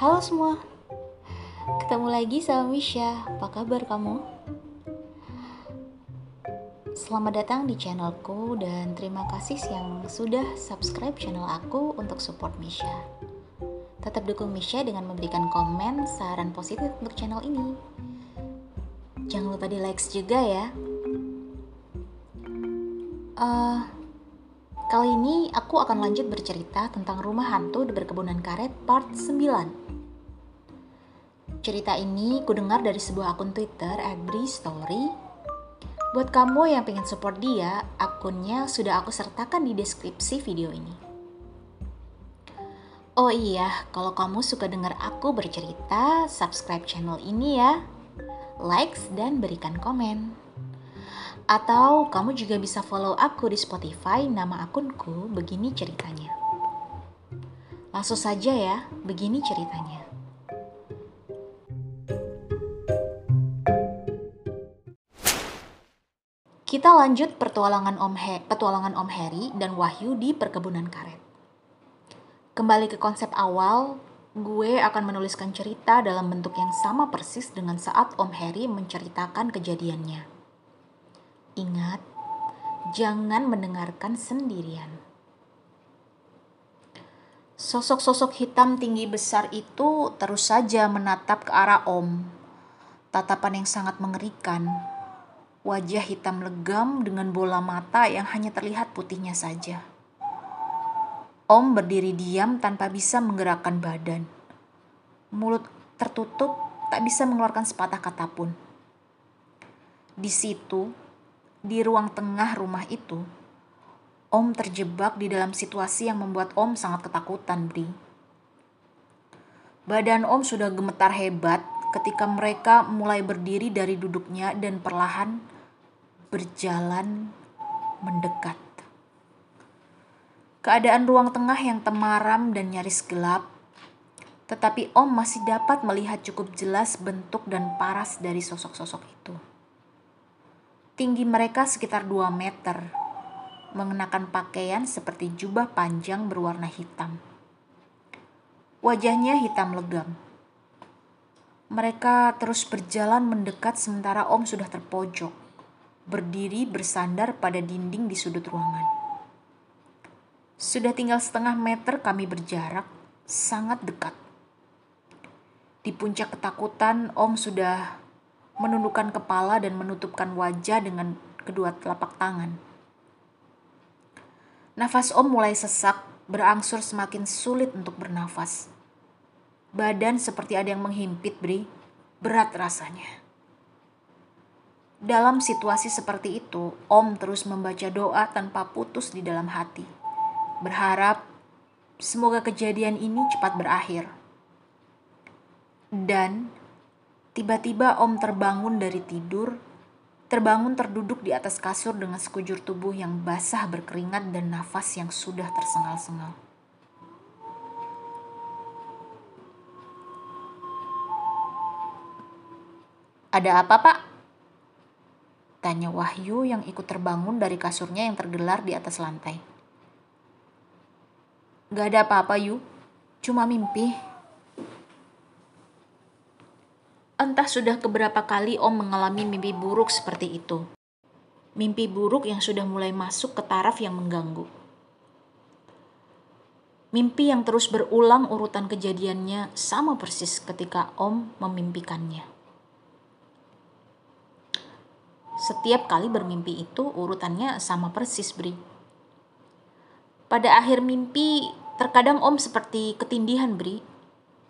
Halo semua, ketemu lagi sama Misha. Apa kabar kamu? Selamat datang di channelku dan terima kasih yang sudah subscribe channel aku untuk support Misha. Tetap dukung Misha dengan memberikan komen, saran positif untuk channel ini. Jangan lupa di likes juga ya. Uh, kali ini aku akan lanjut bercerita tentang rumah hantu di perkebunan karet part 9. Cerita ini kudengar dari sebuah akun Twitter, Agri Story. Buat kamu yang pengen support dia, akunnya sudah aku sertakan di deskripsi video ini. Oh iya, kalau kamu suka dengar aku bercerita, subscribe channel ini ya. Likes dan berikan komen. Atau kamu juga bisa follow aku di Spotify, nama akunku begini ceritanya. Langsung saja ya, begini ceritanya. Kita lanjut petualangan Om He, petualangan Om Harry dan Wahyu di perkebunan karet. Kembali ke konsep awal, gue akan menuliskan cerita dalam bentuk yang sama persis dengan saat Om Harry menceritakan kejadiannya. Ingat, jangan mendengarkan sendirian. Sosok-sosok hitam tinggi besar itu terus saja menatap ke arah Om. Tatapan yang sangat mengerikan. Wajah hitam legam dengan bola mata yang hanya terlihat putihnya saja. Om berdiri diam tanpa bisa menggerakkan badan. Mulut tertutup, tak bisa mengeluarkan sepatah kata pun. Di situ, di ruang tengah rumah itu, Om terjebak di dalam situasi yang membuat Om sangat ketakutan, Bri. Badan Om sudah gemetar hebat ketika mereka mulai berdiri dari duduknya dan perlahan berjalan mendekat. Keadaan ruang tengah yang temaram dan nyaris gelap, tetapi Om masih dapat melihat cukup jelas bentuk dan paras dari sosok-sosok itu. Tinggi mereka sekitar 2 meter, mengenakan pakaian seperti jubah panjang berwarna hitam. Wajahnya hitam legam. Mereka terus berjalan mendekat sementara Om sudah terpojok, berdiri bersandar pada dinding di sudut ruangan. Sudah tinggal setengah meter kami berjarak, sangat dekat. Di puncak ketakutan, Om sudah menundukkan kepala dan menutupkan wajah dengan kedua telapak tangan. Nafas Om mulai sesak, berangsur semakin sulit untuk bernafas. Badan seperti ada yang menghimpit, Bri. Berat rasanya. Dalam situasi seperti itu, Om terus membaca doa tanpa putus di dalam hati. Berharap semoga kejadian ini cepat berakhir. Dan Tiba-tiba Om terbangun dari tidur, terbangun terduduk di atas kasur dengan sekujur tubuh yang basah berkeringat dan nafas yang sudah tersengal-sengal. Ada apa, Pak? Tanya Wahyu yang ikut terbangun dari kasurnya yang tergelar di atas lantai. Gak ada apa-apa, Yu. Cuma mimpi, Entah sudah keberapa kali Om mengalami mimpi buruk seperti itu. Mimpi buruk yang sudah mulai masuk ke taraf yang mengganggu. Mimpi yang terus berulang urutan kejadiannya sama persis ketika Om memimpikannya. Setiap kali bermimpi itu urutannya sama persis, Bri. Pada akhir mimpi, terkadang Om seperti ketindihan, Bri.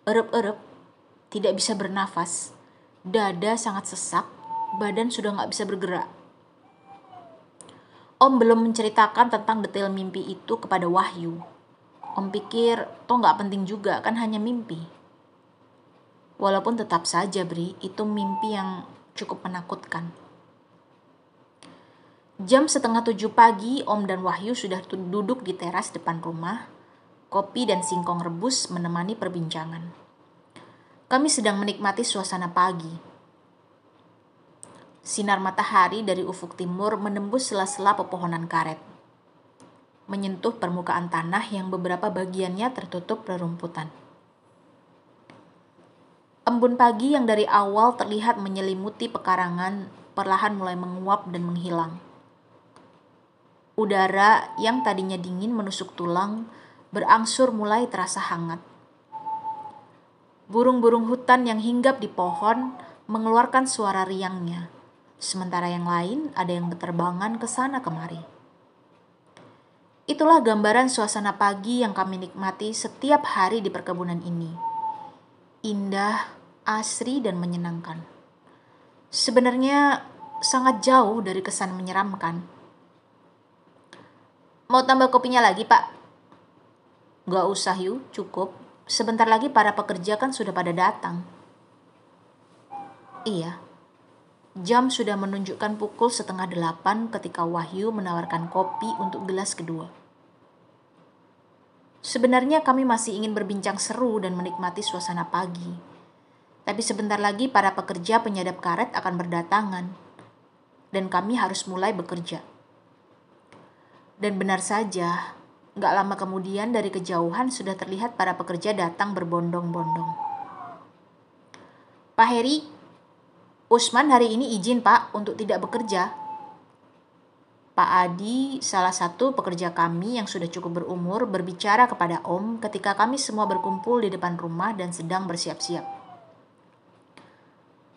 Erep-erep, tidak bisa bernafas Dada sangat sesak, badan sudah nggak bisa bergerak. Om belum menceritakan tentang detail mimpi itu kepada Wahyu. Om pikir, toh nggak penting juga, kan hanya mimpi. Walaupun tetap saja, Bri, itu mimpi yang cukup menakutkan. Jam setengah tujuh pagi, Om dan Wahyu sudah duduk di teras depan rumah. Kopi dan singkong rebus menemani perbincangan. Kami sedang menikmati suasana pagi. Sinar matahari dari ufuk timur menembus sela-sela pepohonan karet, menyentuh permukaan tanah yang beberapa bagiannya tertutup rerumputan. Embun pagi yang dari awal terlihat menyelimuti pekarangan perlahan mulai menguap dan menghilang. Udara yang tadinya dingin menusuk tulang berangsur mulai terasa hangat. Burung-burung hutan yang hinggap di pohon mengeluarkan suara riangnya, sementara yang lain ada yang berterbangan ke sana kemari. Itulah gambaran suasana pagi yang kami nikmati setiap hari di perkebunan ini. Indah, asri, dan menyenangkan. Sebenarnya sangat jauh dari kesan menyeramkan. Mau tambah kopinya lagi, Pak? Gak usah, Yu, cukup. Sebentar lagi para pekerja kan sudah pada datang. Iya, jam sudah menunjukkan pukul setengah delapan ketika Wahyu menawarkan kopi untuk gelas kedua. Sebenarnya kami masih ingin berbincang seru dan menikmati suasana pagi. Tapi sebentar lagi para pekerja penyadap karet akan berdatangan. Dan kami harus mulai bekerja. Dan benar saja, gak lama kemudian dari kejauhan sudah terlihat para pekerja datang berbondong-bondong. Pak Heri, Usman hari ini izin pak untuk tidak bekerja, Pak Adi, salah satu pekerja kami yang sudah cukup berumur, berbicara kepada Om ketika kami semua berkumpul di depan rumah dan sedang bersiap-siap.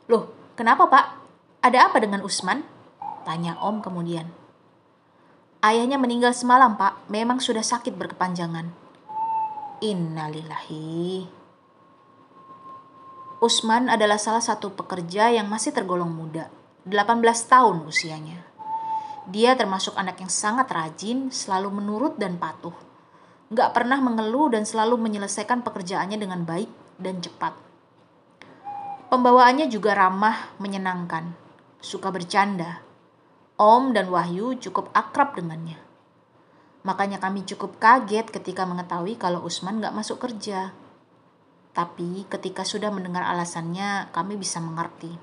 Loh, kenapa Pak? Ada apa dengan Usman? Tanya Om kemudian. Ayahnya meninggal semalam Pak, memang sudah sakit berkepanjangan. Innalillahi. Usman adalah salah satu pekerja yang masih tergolong muda, 18 tahun usianya. Dia termasuk anak yang sangat rajin, selalu menurut dan patuh. Gak pernah mengeluh dan selalu menyelesaikan pekerjaannya dengan baik dan cepat. Pembawaannya juga ramah, menyenangkan, suka bercanda. Om dan Wahyu cukup akrab dengannya. Makanya kami cukup kaget ketika mengetahui kalau Usman gak masuk kerja. Tapi ketika sudah mendengar alasannya, kami bisa mengerti.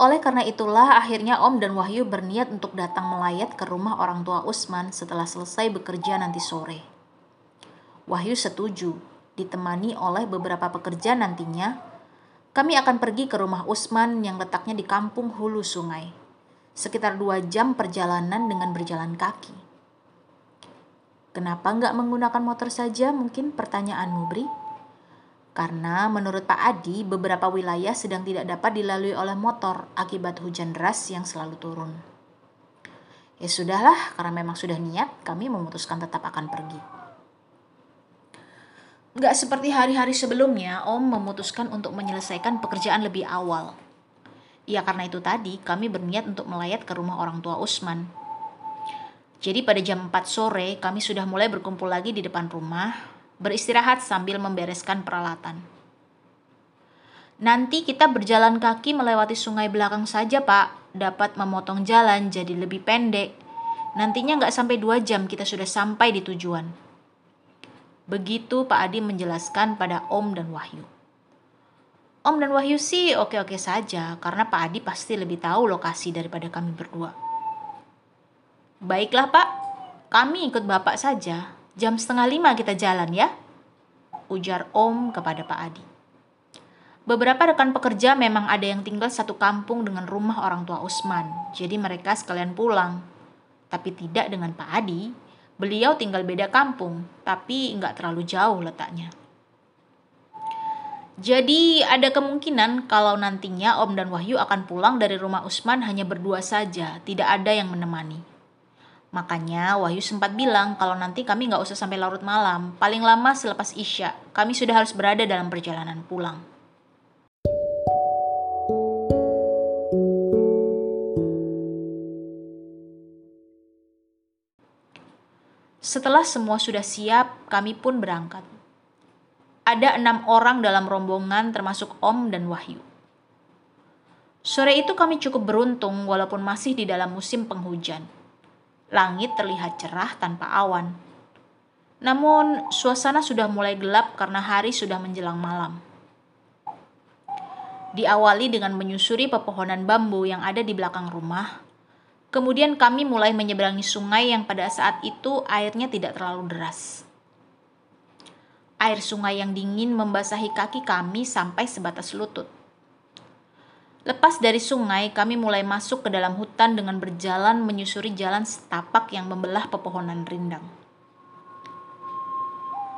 Oleh karena itulah akhirnya Om dan Wahyu berniat untuk datang melayat ke rumah orang tua Usman setelah selesai bekerja nanti sore. Wahyu setuju, ditemani oleh beberapa pekerja nantinya, kami akan pergi ke rumah Usman yang letaknya di kampung hulu sungai. Sekitar dua jam perjalanan dengan berjalan kaki. Kenapa nggak menggunakan motor saja mungkin pertanyaanmu Bri? Karena menurut Pak Adi, beberapa wilayah sedang tidak dapat dilalui oleh motor akibat hujan deras yang selalu turun. Ya sudahlah, karena memang sudah niat, kami memutuskan tetap akan pergi. Gak seperti hari-hari sebelumnya, Om memutuskan untuk menyelesaikan pekerjaan lebih awal. Ya karena itu tadi, kami berniat untuk melayat ke rumah orang tua Usman. Jadi pada jam 4 sore, kami sudah mulai berkumpul lagi di depan rumah, beristirahat sambil membereskan peralatan. Nanti kita berjalan kaki melewati sungai belakang saja, Pak. Dapat memotong jalan jadi lebih pendek. Nantinya nggak sampai dua jam kita sudah sampai di tujuan. Begitu Pak Adi menjelaskan pada Om dan Wahyu. Om dan Wahyu sih oke-oke saja karena Pak Adi pasti lebih tahu lokasi daripada kami berdua. Baiklah Pak, kami ikut Bapak saja. Jam setengah lima kita jalan ya, ujar Om kepada Pak Adi. Beberapa rekan pekerja memang ada yang tinggal satu kampung dengan rumah orang tua Usman, jadi mereka sekalian pulang. Tapi tidak dengan Pak Adi, beliau tinggal beda kampung, tapi nggak terlalu jauh letaknya. Jadi ada kemungkinan kalau nantinya Om dan Wahyu akan pulang dari rumah Usman hanya berdua saja, tidak ada yang menemani. Makanya Wahyu sempat bilang kalau nanti kami nggak usah sampai larut malam, paling lama selepas Isya, kami sudah harus berada dalam perjalanan pulang. Setelah semua sudah siap, kami pun berangkat. Ada enam orang dalam rombongan termasuk Om dan Wahyu. Sore itu kami cukup beruntung walaupun masih di dalam musim penghujan Langit terlihat cerah tanpa awan. Namun, suasana sudah mulai gelap karena hari sudah menjelang malam. Diawali dengan menyusuri pepohonan bambu yang ada di belakang rumah. Kemudian kami mulai menyeberangi sungai yang pada saat itu airnya tidak terlalu deras. Air sungai yang dingin membasahi kaki kami sampai sebatas lutut. Lepas dari sungai, kami mulai masuk ke dalam hutan dengan berjalan menyusuri jalan setapak yang membelah pepohonan rindang.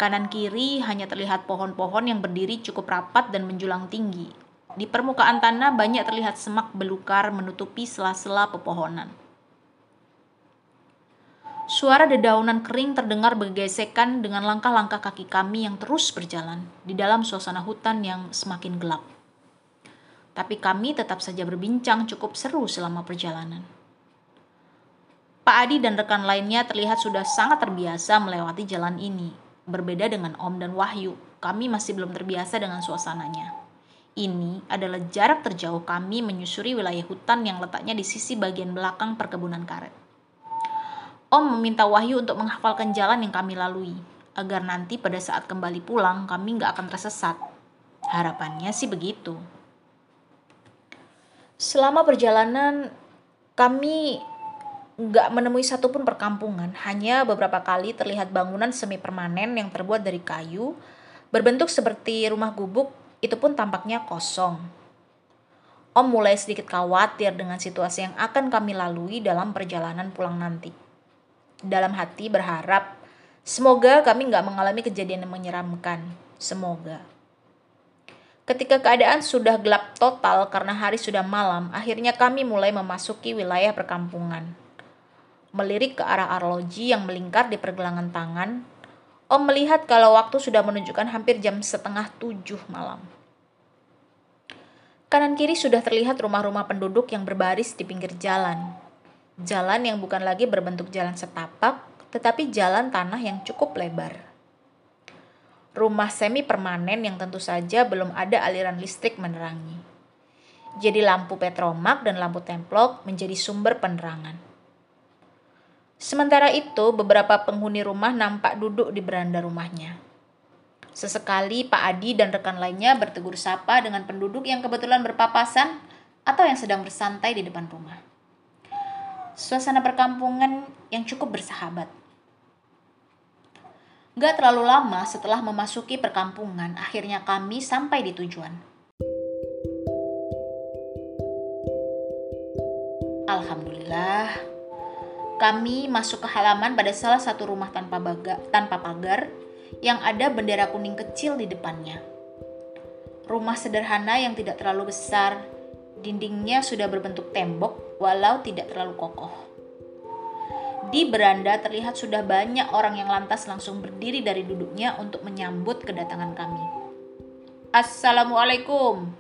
Kanan kiri hanya terlihat pohon-pohon yang berdiri cukup rapat dan menjulang tinggi. Di permukaan tanah banyak terlihat semak belukar menutupi sela-sela pepohonan. Suara dedaunan kering terdengar bergesekan dengan langkah-langkah kaki kami yang terus berjalan di dalam suasana hutan yang semakin gelap tapi kami tetap saja berbincang cukup seru selama perjalanan. Pak Adi dan rekan lainnya terlihat sudah sangat terbiasa melewati jalan ini. Berbeda dengan Om dan Wahyu, kami masih belum terbiasa dengan suasananya. Ini adalah jarak terjauh kami menyusuri wilayah hutan yang letaknya di sisi bagian belakang perkebunan karet. Om meminta Wahyu untuk menghafalkan jalan yang kami lalui, agar nanti pada saat kembali pulang kami nggak akan tersesat. Harapannya sih begitu. Selama perjalanan kami nggak menemui satupun perkampungan, hanya beberapa kali terlihat bangunan semi permanen yang terbuat dari kayu, berbentuk seperti rumah gubuk, itu pun tampaknya kosong. Om mulai sedikit khawatir dengan situasi yang akan kami lalui dalam perjalanan pulang nanti. Dalam hati berharap, semoga kami nggak mengalami kejadian yang menyeramkan. Semoga. Ketika keadaan sudah gelap total karena hari sudah malam, akhirnya kami mulai memasuki wilayah perkampungan. Melirik ke arah arloji yang melingkar di pergelangan tangan, Om melihat kalau waktu sudah menunjukkan hampir jam setengah tujuh malam. Kanan kiri sudah terlihat rumah-rumah penduduk yang berbaris di pinggir jalan. Jalan yang bukan lagi berbentuk jalan setapak, tetapi jalan tanah yang cukup lebar rumah semi permanen yang tentu saja belum ada aliran listrik menerangi. Jadi lampu petromak dan lampu templok menjadi sumber penerangan. Sementara itu, beberapa penghuni rumah nampak duduk di beranda rumahnya. Sesekali Pak Adi dan rekan lainnya bertegur sapa dengan penduduk yang kebetulan berpapasan atau yang sedang bersantai di depan rumah. Suasana perkampungan yang cukup bersahabat Gak terlalu lama setelah memasuki perkampungan, akhirnya kami sampai di tujuan. Alhamdulillah, kami masuk ke halaman pada salah satu rumah tanpa, baga, tanpa pagar yang ada bendera kuning kecil di depannya. Rumah sederhana yang tidak terlalu besar, dindingnya sudah berbentuk tembok walau tidak terlalu kokoh. Di beranda terlihat sudah banyak orang yang lantas langsung berdiri dari duduknya untuk menyambut kedatangan kami. Assalamualaikum.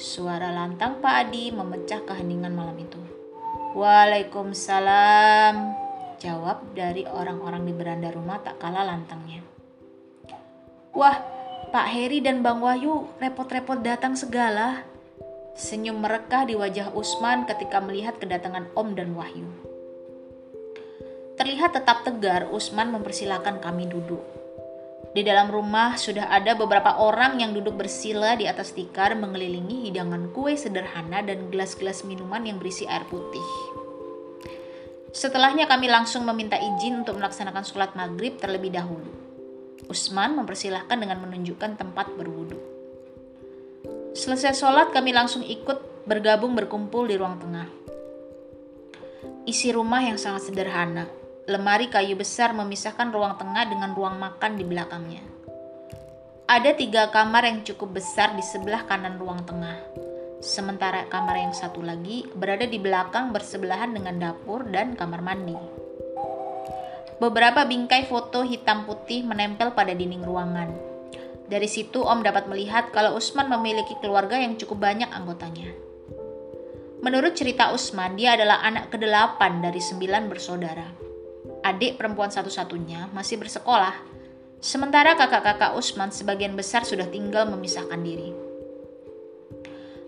Suara lantang Pak Adi memecah keheningan malam itu. Waalaikumsalam. Jawab dari orang-orang di beranda rumah tak kalah lantangnya. Wah, Pak Heri dan Bang Wahyu repot-repot datang segala. Senyum merekah di wajah Usman ketika melihat kedatangan Om dan Wahyu. Terlihat tetap tegar, Usman mempersilahkan kami duduk. Di dalam rumah sudah ada beberapa orang yang duduk bersila di atas tikar mengelilingi hidangan kue sederhana dan gelas-gelas minuman yang berisi air putih. Setelahnya kami langsung meminta izin untuk melaksanakan sholat maghrib terlebih dahulu. Usman mempersilahkan dengan menunjukkan tempat berwudu. Selesai sholat kami langsung ikut bergabung berkumpul di ruang tengah. Isi rumah yang sangat sederhana, lemari kayu besar memisahkan ruang tengah dengan ruang makan di belakangnya. Ada tiga kamar yang cukup besar di sebelah kanan ruang tengah. Sementara kamar yang satu lagi berada di belakang bersebelahan dengan dapur dan kamar mandi. Beberapa bingkai foto hitam putih menempel pada dinding ruangan. Dari situ Om dapat melihat kalau Usman memiliki keluarga yang cukup banyak anggotanya. Menurut cerita Usman, dia adalah anak kedelapan dari sembilan bersaudara adik perempuan satu-satunya, masih bersekolah, sementara kakak-kakak Usman sebagian besar sudah tinggal memisahkan diri.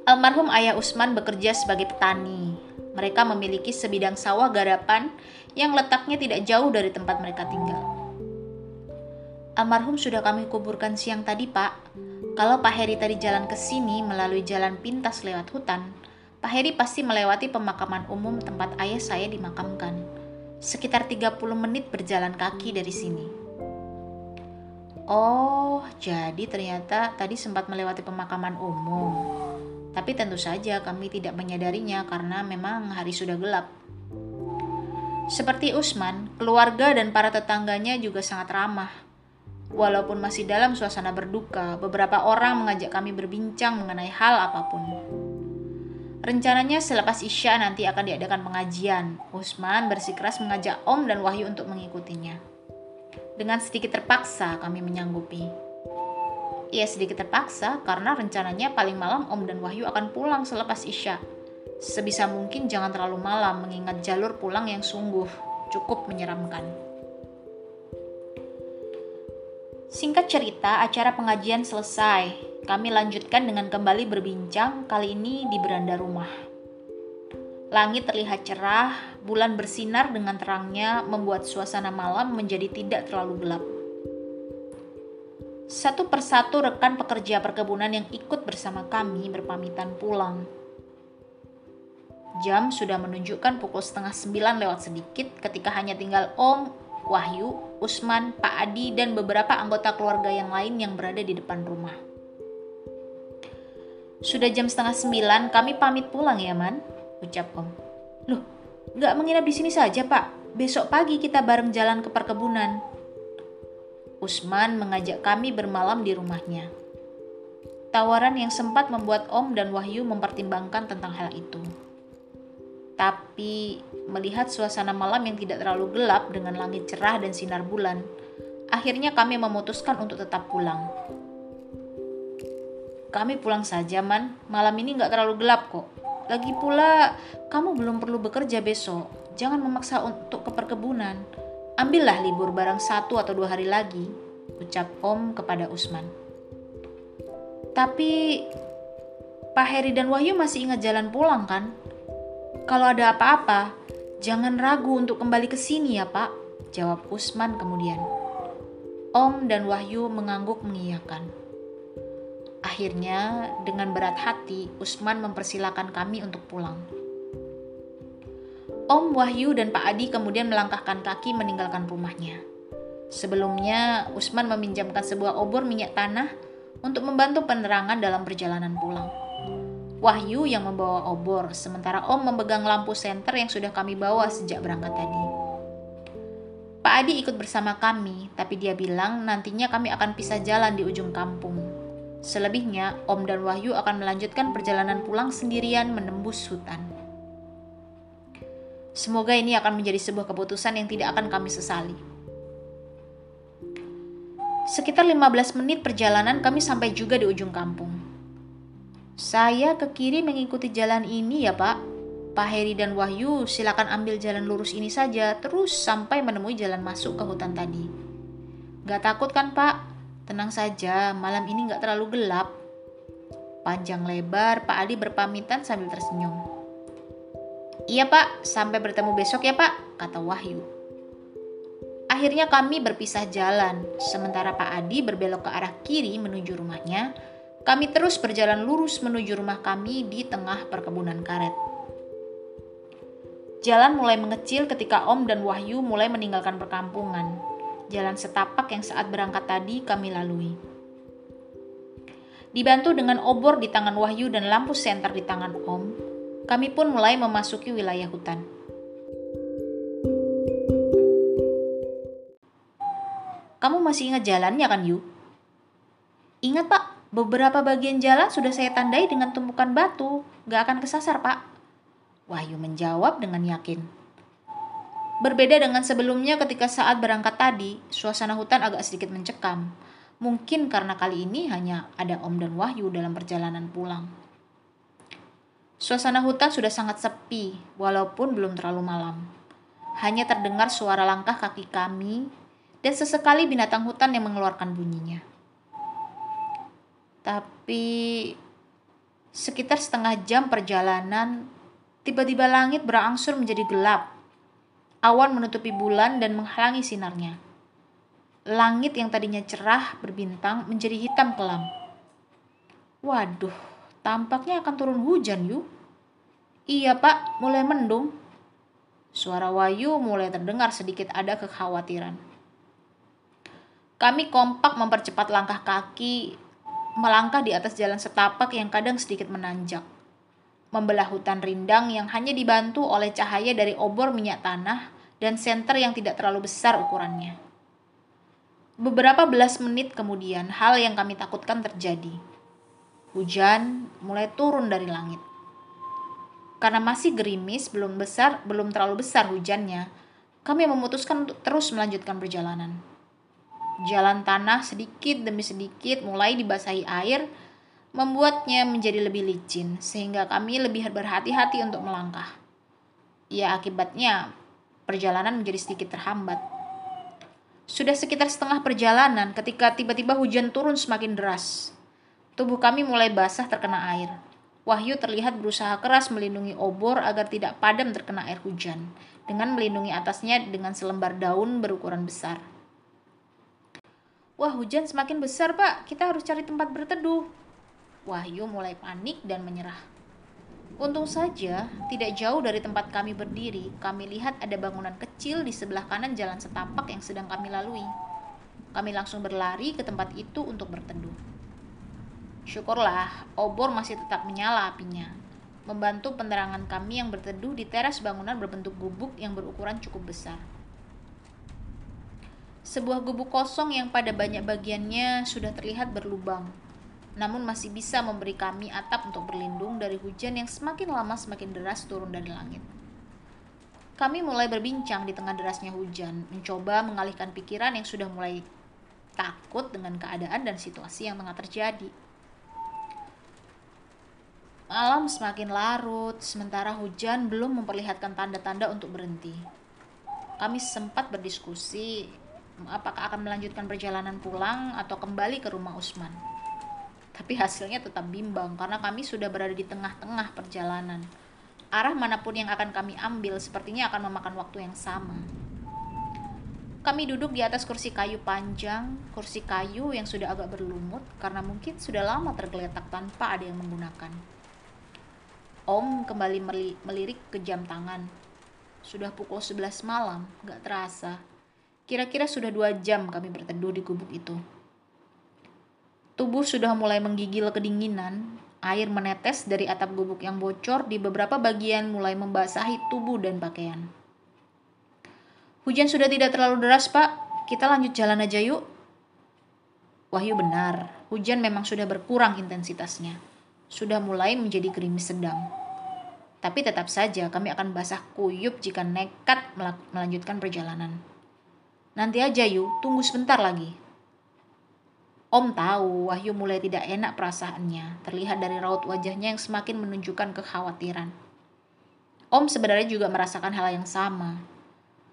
Almarhum ayah Usman bekerja sebagai petani. Mereka memiliki sebidang sawah garapan yang letaknya tidak jauh dari tempat mereka tinggal. Almarhum sudah kami kuburkan siang tadi, Pak. Kalau Pak Heri tadi jalan ke sini melalui jalan pintas lewat hutan, Pak Heri pasti melewati pemakaman umum tempat ayah saya dimakamkan sekitar 30 menit berjalan kaki dari sini. Oh, jadi ternyata tadi sempat melewati pemakaman umum. Tapi tentu saja kami tidak menyadarinya karena memang hari sudah gelap. Seperti Usman, keluarga dan para tetangganya juga sangat ramah. Walaupun masih dalam suasana berduka, beberapa orang mengajak kami berbincang mengenai hal apa pun. Rencananya selepas Isya nanti akan diadakan pengajian. Usman bersikeras mengajak Om dan Wahyu untuk mengikutinya. Dengan sedikit terpaksa kami menyanggupi. Ia sedikit terpaksa karena rencananya paling malam Om dan Wahyu akan pulang selepas Isya. Sebisa mungkin jangan terlalu malam mengingat jalur pulang yang sungguh cukup menyeramkan. Singkat cerita, acara pengajian selesai kami lanjutkan dengan kembali berbincang, kali ini di beranda rumah. Langit terlihat cerah, bulan bersinar dengan terangnya, membuat suasana malam menjadi tidak terlalu gelap. Satu persatu rekan pekerja perkebunan yang ikut bersama kami berpamitan pulang. Jam sudah menunjukkan pukul setengah sembilan lewat sedikit ketika hanya tinggal Om, Wahyu, Usman, Pak Adi, dan beberapa anggota keluarga yang lain yang berada di depan rumah. Sudah jam setengah sembilan, kami pamit pulang ya, Man, ucap Om. Loh, nggak menginap di sini saja, Pak. Besok pagi kita bareng jalan ke perkebunan. Usman mengajak kami bermalam di rumahnya. Tawaran yang sempat membuat Om dan Wahyu mempertimbangkan tentang hal itu. Tapi melihat suasana malam yang tidak terlalu gelap dengan langit cerah dan sinar bulan, akhirnya kami memutuskan untuk tetap pulang. Kami pulang saja, Man. Malam ini nggak terlalu gelap kok. Lagi pula, kamu belum perlu bekerja besok. Jangan memaksa untuk ke perkebunan. Ambillah libur barang satu atau dua hari lagi, ucap Om kepada Usman. Tapi, Pak Heri dan Wahyu masih ingat jalan pulang kan? Kalau ada apa-apa, jangan ragu untuk kembali ke sini ya Pak, jawab Usman kemudian. Om dan Wahyu mengangguk mengiyakan. Akhirnya, dengan berat hati, Usman mempersilahkan kami untuk pulang. Om Wahyu dan Pak Adi kemudian melangkahkan kaki meninggalkan rumahnya. Sebelumnya, Usman meminjamkan sebuah obor minyak tanah untuk membantu penerangan dalam perjalanan pulang. Wahyu yang membawa obor, sementara Om memegang lampu senter yang sudah kami bawa sejak berangkat tadi. Pak Adi ikut bersama kami, tapi dia bilang nantinya kami akan pisah jalan di ujung kampung. Selebihnya, Om dan Wahyu akan melanjutkan perjalanan pulang sendirian menembus hutan. Semoga ini akan menjadi sebuah keputusan yang tidak akan kami sesali. Sekitar 15 menit perjalanan kami sampai juga di ujung kampung. Saya ke kiri mengikuti jalan ini ya pak. Pak Heri dan Wahyu silakan ambil jalan lurus ini saja terus sampai menemui jalan masuk ke hutan tadi. Gak takut kan pak? Tenang saja, malam ini nggak terlalu gelap. Panjang lebar, Pak Ali berpamitan sambil tersenyum. Iya pak, sampai bertemu besok ya pak, kata Wahyu. Akhirnya kami berpisah jalan, sementara Pak Adi berbelok ke arah kiri menuju rumahnya. Kami terus berjalan lurus menuju rumah kami di tengah perkebunan karet. Jalan mulai mengecil ketika Om dan Wahyu mulai meninggalkan perkampungan jalan setapak yang saat berangkat tadi kami lalui. Dibantu dengan obor di tangan Wahyu dan lampu senter di tangan Om, kami pun mulai memasuki wilayah hutan. Kamu masih ingat jalannya kan, Yu? Ingat, Pak. Beberapa bagian jalan sudah saya tandai dengan tumpukan batu. Gak akan kesasar, Pak. Wahyu menjawab dengan yakin. Berbeda dengan sebelumnya ketika saat berangkat tadi, suasana hutan agak sedikit mencekam. Mungkin karena kali ini hanya ada Om dan Wahyu dalam perjalanan pulang. Suasana hutan sudah sangat sepi, walaupun belum terlalu malam. Hanya terdengar suara langkah kaki kami dan sesekali binatang hutan yang mengeluarkan bunyinya. Tapi sekitar setengah jam perjalanan, tiba-tiba langit berangsur menjadi gelap Awan menutupi bulan dan menghalangi sinarnya. Langit yang tadinya cerah berbintang menjadi hitam kelam. Waduh, tampaknya akan turun hujan, yuk. Iya, Pak, mulai mendung. Suara Wayu mulai terdengar sedikit ada kekhawatiran. Kami kompak mempercepat langkah kaki, melangkah di atas jalan setapak yang kadang sedikit menanjak. Membelah hutan rindang yang hanya dibantu oleh cahaya dari obor minyak tanah dan senter yang tidak terlalu besar ukurannya. Beberapa belas menit kemudian, hal yang kami takutkan terjadi. Hujan mulai turun dari langit. Karena masih gerimis, belum besar, belum terlalu besar hujannya, kami memutuskan untuk terus melanjutkan perjalanan. Jalan tanah sedikit demi sedikit mulai dibasahi air, membuatnya menjadi lebih licin, sehingga kami lebih berhati-hati untuk melangkah. Ya, akibatnya perjalanan menjadi sedikit terhambat. Sudah sekitar setengah perjalanan ketika tiba-tiba hujan turun semakin deras. Tubuh kami mulai basah terkena air. Wahyu terlihat berusaha keras melindungi obor agar tidak padam terkena air hujan, dengan melindungi atasnya dengan selembar daun berukuran besar. Wah, hujan semakin besar, Pak. Kita harus cari tempat berteduh. Wahyu mulai panik dan menyerah. Untung saja, tidak jauh dari tempat kami berdiri, kami lihat ada bangunan kecil di sebelah kanan jalan setapak yang sedang kami lalui. Kami langsung berlari ke tempat itu untuk berteduh. Syukurlah, obor masih tetap menyala apinya, membantu penerangan kami yang berteduh di teras bangunan berbentuk gubuk yang berukuran cukup besar. Sebuah gubuk kosong yang pada banyak bagiannya sudah terlihat berlubang, namun masih bisa memberi kami atap untuk berlindung dari hujan yang semakin lama semakin deras turun dari langit. Kami mulai berbincang di tengah derasnya hujan, mencoba mengalihkan pikiran yang sudah mulai takut dengan keadaan dan situasi yang tengah terjadi. Malam semakin larut, sementara hujan belum memperlihatkan tanda-tanda untuk berhenti. Kami sempat berdiskusi apakah akan melanjutkan perjalanan pulang atau kembali ke rumah Usman. Tapi hasilnya tetap bimbang karena kami sudah berada di tengah-tengah perjalanan. Arah mana pun yang akan kami ambil sepertinya akan memakan waktu yang sama. Kami duduk di atas kursi kayu panjang, kursi kayu yang sudah agak berlumut karena mungkin sudah lama tergeletak tanpa ada yang menggunakan. Om kembali melirik ke jam tangan. Sudah pukul 11 malam, gak terasa. Kira-kira sudah dua jam kami berteduh di gubuk itu. Tubuh sudah mulai menggigil kedinginan, air menetes dari atap gubuk yang bocor di beberapa bagian mulai membasahi tubuh dan pakaian. Hujan sudah tidak terlalu deras, Pak. Kita lanjut jalan aja yuk. Wahyu benar, hujan memang sudah berkurang intensitasnya. Sudah mulai menjadi gerimis sedang. Tapi tetap saja kami akan basah kuyup jika nekat melanjutkan perjalanan. Nanti aja yuk, tunggu sebentar lagi. Om tahu Wahyu mulai tidak enak perasaannya, terlihat dari raut wajahnya yang semakin menunjukkan kekhawatiran. Om sebenarnya juga merasakan hal yang sama.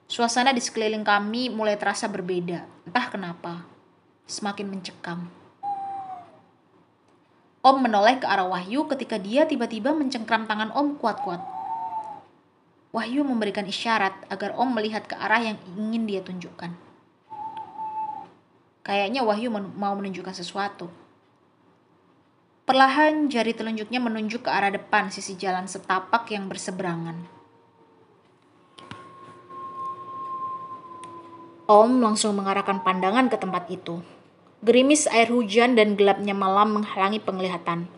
Suasana di sekeliling kami mulai terasa berbeda, entah kenapa. Semakin mencekam. Om menoleh ke arah Wahyu ketika dia tiba-tiba mencengkram tangan Om kuat-kuat. Wahyu memberikan isyarat agar Om melihat ke arah yang ingin dia tunjukkan. Kayaknya Wahyu mau menunjukkan sesuatu. Perlahan jari telunjuknya menunjuk ke arah depan sisi jalan setapak yang berseberangan. Om langsung mengarahkan pandangan ke tempat itu. Gerimis air hujan dan gelapnya malam menghalangi penglihatan.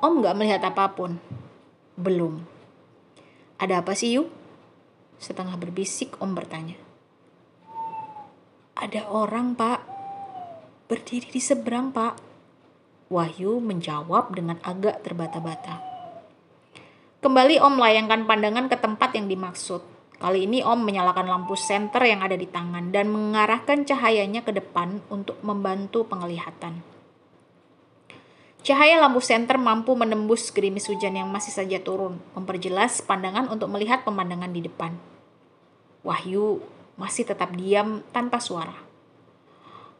Om gak melihat apa pun. Belum. Ada apa sih, Yu? Setengah berbisik Om bertanya. Ada orang, Pak. Berdiri di seberang, Pak. Wahyu menjawab dengan agak terbata-bata. Kembali Om layangkan pandangan ke tempat yang dimaksud. Kali ini Om menyalakan lampu senter yang ada di tangan dan mengarahkan cahayanya ke depan untuk membantu penglihatan. Cahaya lampu senter mampu menembus gerimis hujan yang masih saja turun, memperjelas pandangan untuk melihat pemandangan di depan. Wahyu masih tetap diam tanpa suara.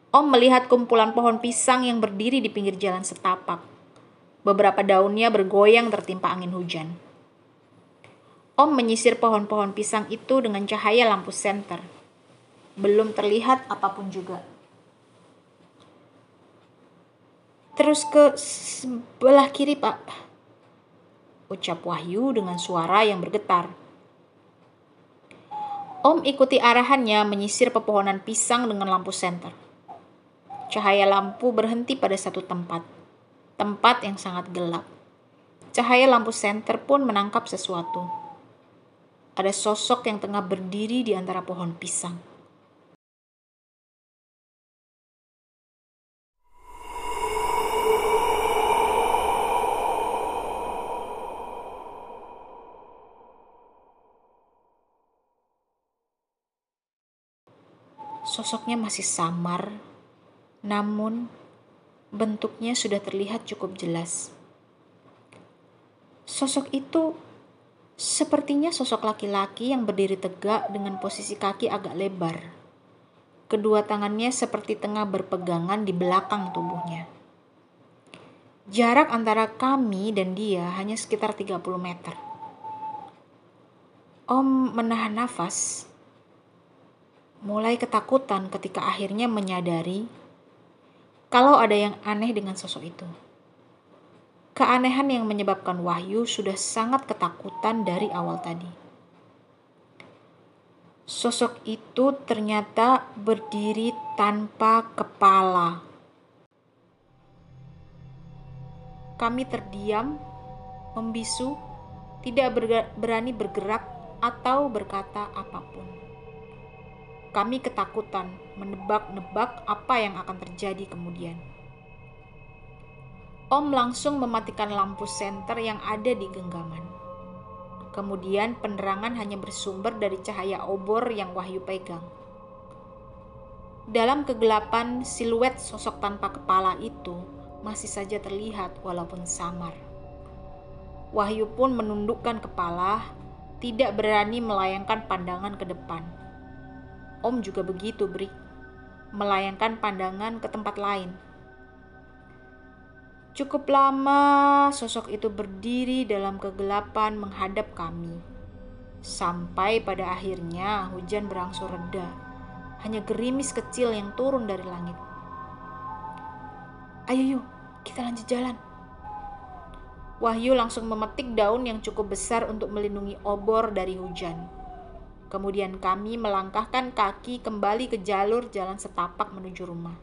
Om melihat kumpulan pohon pisang yang berdiri di pinggir jalan setapak. Beberapa daunnya bergoyang tertimpa angin hujan. Om menyisir pohon-pohon pisang itu dengan cahaya lampu senter. Belum terlihat apa pun juga. Terus ke sebelah kiri, Pak. Ucap Wahyu dengan suara yang bergetar. Om ikuti arahannya menyisir pepohonan pisang dengan lampu senter. cahaya lampu berhenti pada satu tempat. Tempat yang sangat gelap. Cahaya lampu senter pun menangkap sesuatu. Ada sosok yang tengah berdiri di antara pohon pisang. Sosoknya masih samar, namun bentuknya sudah terlihat cukup jelas. Sosok itu sepertinya sosok laki-laki yang berdiri tegak dengan posisi kaki agak lebar. Kedua tangannya seperti tengah berpegangan di belakang tubuhnya. Jarak antara kami dan dia hanya sekitar 30 meter. Om menahan nafas mulai ketakutan ketika akhirnya menyadari kalau ada yang aneh dengan sosok itu. Keanehan yang menyebabkan Wahyu sudah sangat ketakutan dari awal tadi. Sosok itu ternyata berdiri tanpa kepala. Kami terdiam, membisu, tidak berani bergerak atau berkata apa pun. Kami ketakutan menebak-nebak apa yang akan terjadi kemudian. Om langsung mematikan lampu senter yang ada di genggaman. Kemudian penerangan hanya bersumber dari cahaya obor yang Wahyu pegang. Dalam kegelapan, siluet sosok tanpa kepala itu masih saja terlihat walaupun samar. Wahyu pun menundukkan kepala, tidak berani melayangkan pandangan ke depan Om juga begitu, Bri. Melayangkan pandangan ke tempat lain. Cukup lama sosok itu berdiri dalam kegelapan menghadap kami. Sampai pada akhirnya hujan berangsur reda. Hanya gerimis kecil yang turun dari langit. Ayo yuk, kita lanjut jalan. Wahyu langsung memetik daun yang cukup besar untuk melindungi obor dari hujan. Kemudian kami melangkahkan kaki kembali ke jalur jalan setapak menuju rumah.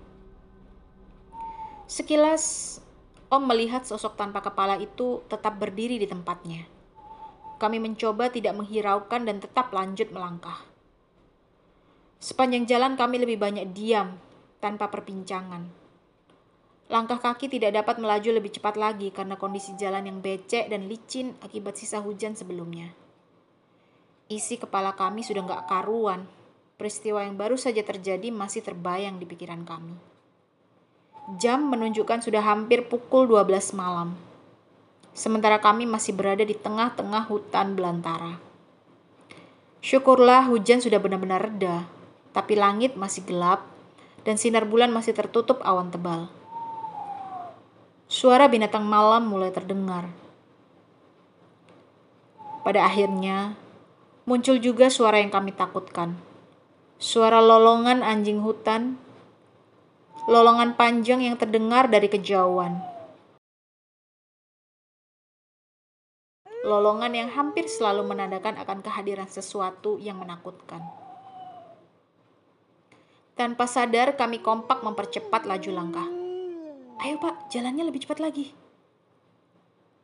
Sekilas, Om melihat sosok tanpa kepala itu tetap berdiri di tempatnya. Kami mencoba tidak menghiraukan dan tetap lanjut melangkah. Sepanjang jalan kami lebih banyak diam, tanpa perbincangan. Langkah kaki tidak dapat melaju lebih cepat lagi karena kondisi jalan yang becek dan licin akibat sisa hujan sebelumnya. Isi kepala kami sudah nggak karuan. Peristiwa yang baru saja terjadi masih terbayang di pikiran kami. Jam menunjukkan sudah hampir pukul 12 malam. Sementara kami masih berada di tengah-tengah hutan belantara. Syukurlah hujan sudah benar-benar reda, tapi langit masih gelap dan sinar bulan masih tertutup awan tebal. Suara binatang malam mulai terdengar. Pada akhirnya, muncul juga suara yang kami takutkan. Suara lolongan anjing hutan, lolongan panjang yang terdengar dari kejauhan. Lolongan yang hampir selalu menandakan akan kehadiran sesuatu yang menakutkan. Tanpa sadar, kami kompak mempercepat laju langkah. Ayo, Pak, jalannya lebih cepat lagi.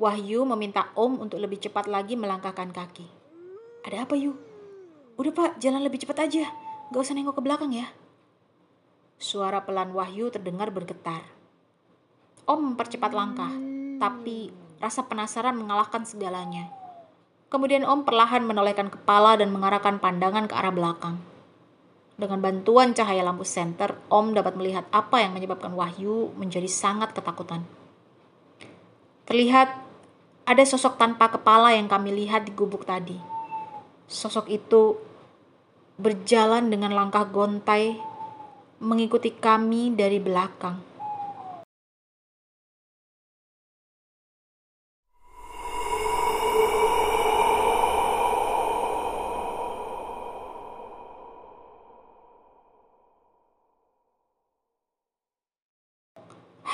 Wahyu meminta Om untuk lebih cepat lagi melangkahkan kaki. Ada apa Yu? Udah pak, jalan lebih cepat aja. Gak usah nengok ke belakang ya. Suara pelan Wahyu terdengar bergetar. Om mempercepat langkah, tapi rasa penasaran mengalahkan segalanya. Kemudian Om perlahan menolehkan kepala dan mengarahkan pandangan ke arah belakang. Dengan bantuan cahaya lampu senter, Om dapat melihat apa yang menyebabkan Wahyu menjadi sangat ketakutan. Terlihat ada sosok tanpa kepala yang kami lihat di gubuk tadi Sosok itu berjalan dengan langkah gontai mengikuti kami dari belakang.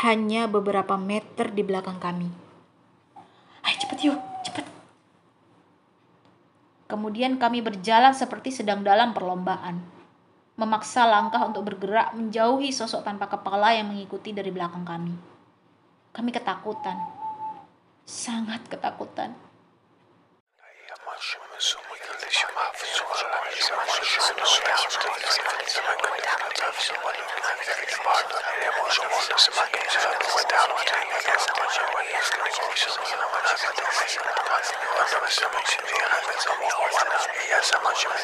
Hanya beberapa meter di belakang kami. Ayo cepet yuk. Kemudian kami berjalan seperti sedang dalam perlombaan. memaksa langkah untuk bergerak menjauhi sosok tanpa kepala yang mengikuti dari belakang kami. Kami ketakutan, sangat ketakutan. Yes, I'm not sure.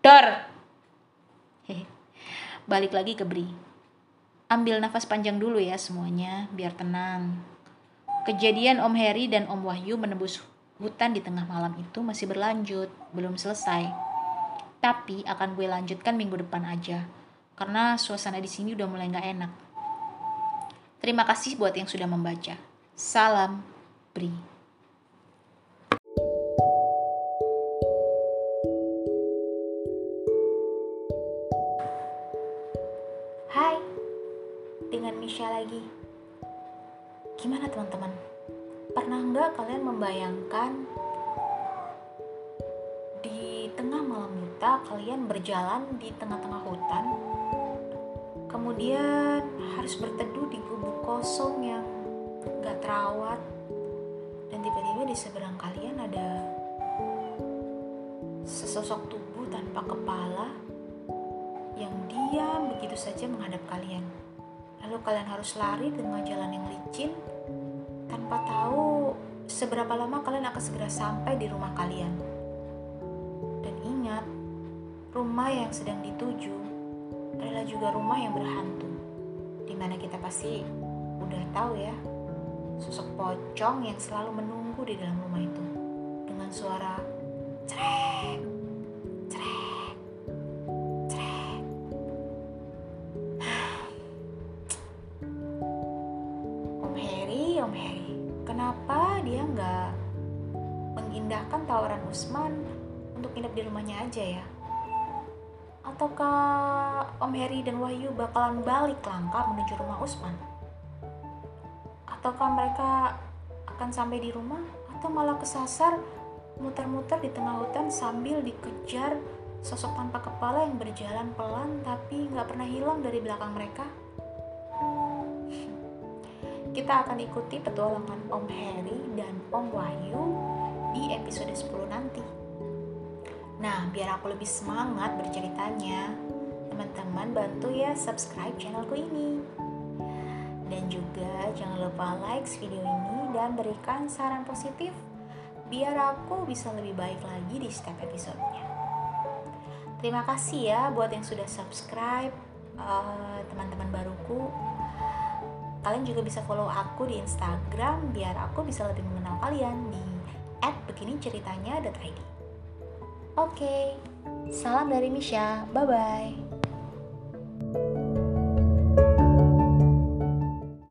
Dor. Balik lagi ke Bri. Ambil nafas panjang dulu ya semuanya, biar tenang. Kejadian Om Heri dan Om Wahyu menembus hutan di tengah malam itu masih berlanjut, belum selesai. Tapi akan gue lanjutkan minggu depan aja, karena suasana di sini udah mulai nggak enak. Terima kasih buat yang sudah membaca. Salam, Bri. Hai, dengan Misha lagi. Gimana teman-teman? Pernah nggak kalian membayangkan di tengah malam buta kalian berjalan di tengah-tengah hutan, kemudian harus berteduh di gubuk kosong yang gak terawat, dan tiba-tiba di seberang kalian ada sesosok tubuh tanpa kepala yang diam begitu saja menghadap kalian. Lalu kalian harus lari dengan jalan yang licin tanpa tahu seberapa lama kalian akan segera sampai di rumah kalian. Dan ingat, rumah yang sedang dituju adalah juga rumah yang berhantu. Di mana kita pasti udah tahu ya, sosok pocong yang selalu menunggu di dalam rumah itu. Dengan suara Usman untuk nginep di rumahnya aja ya? Ataukah Om Heri dan Wahyu bakalan balik langkah menuju rumah Usman? Ataukah mereka akan sampai di rumah atau malah kesasar muter-muter di tengah hutan sambil dikejar sosok tanpa kepala yang berjalan pelan tapi nggak pernah hilang dari belakang mereka? Kita akan ikuti petualangan Om Heri dan Om Wahyu di episode 10 nanti. Nah, biar aku lebih semangat berceritanya, teman-teman bantu ya subscribe channelku ini. Dan juga jangan lupa like video ini dan berikan saran positif biar aku bisa lebih baik lagi di setiap episodenya. Terima kasih ya buat yang sudah subscribe, uh, teman-teman baruku. Kalian juga bisa follow aku di Instagram biar aku bisa lebih mengenal kalian di @beginiceritanya.id. Oke, salam dari Misha. Bye bye.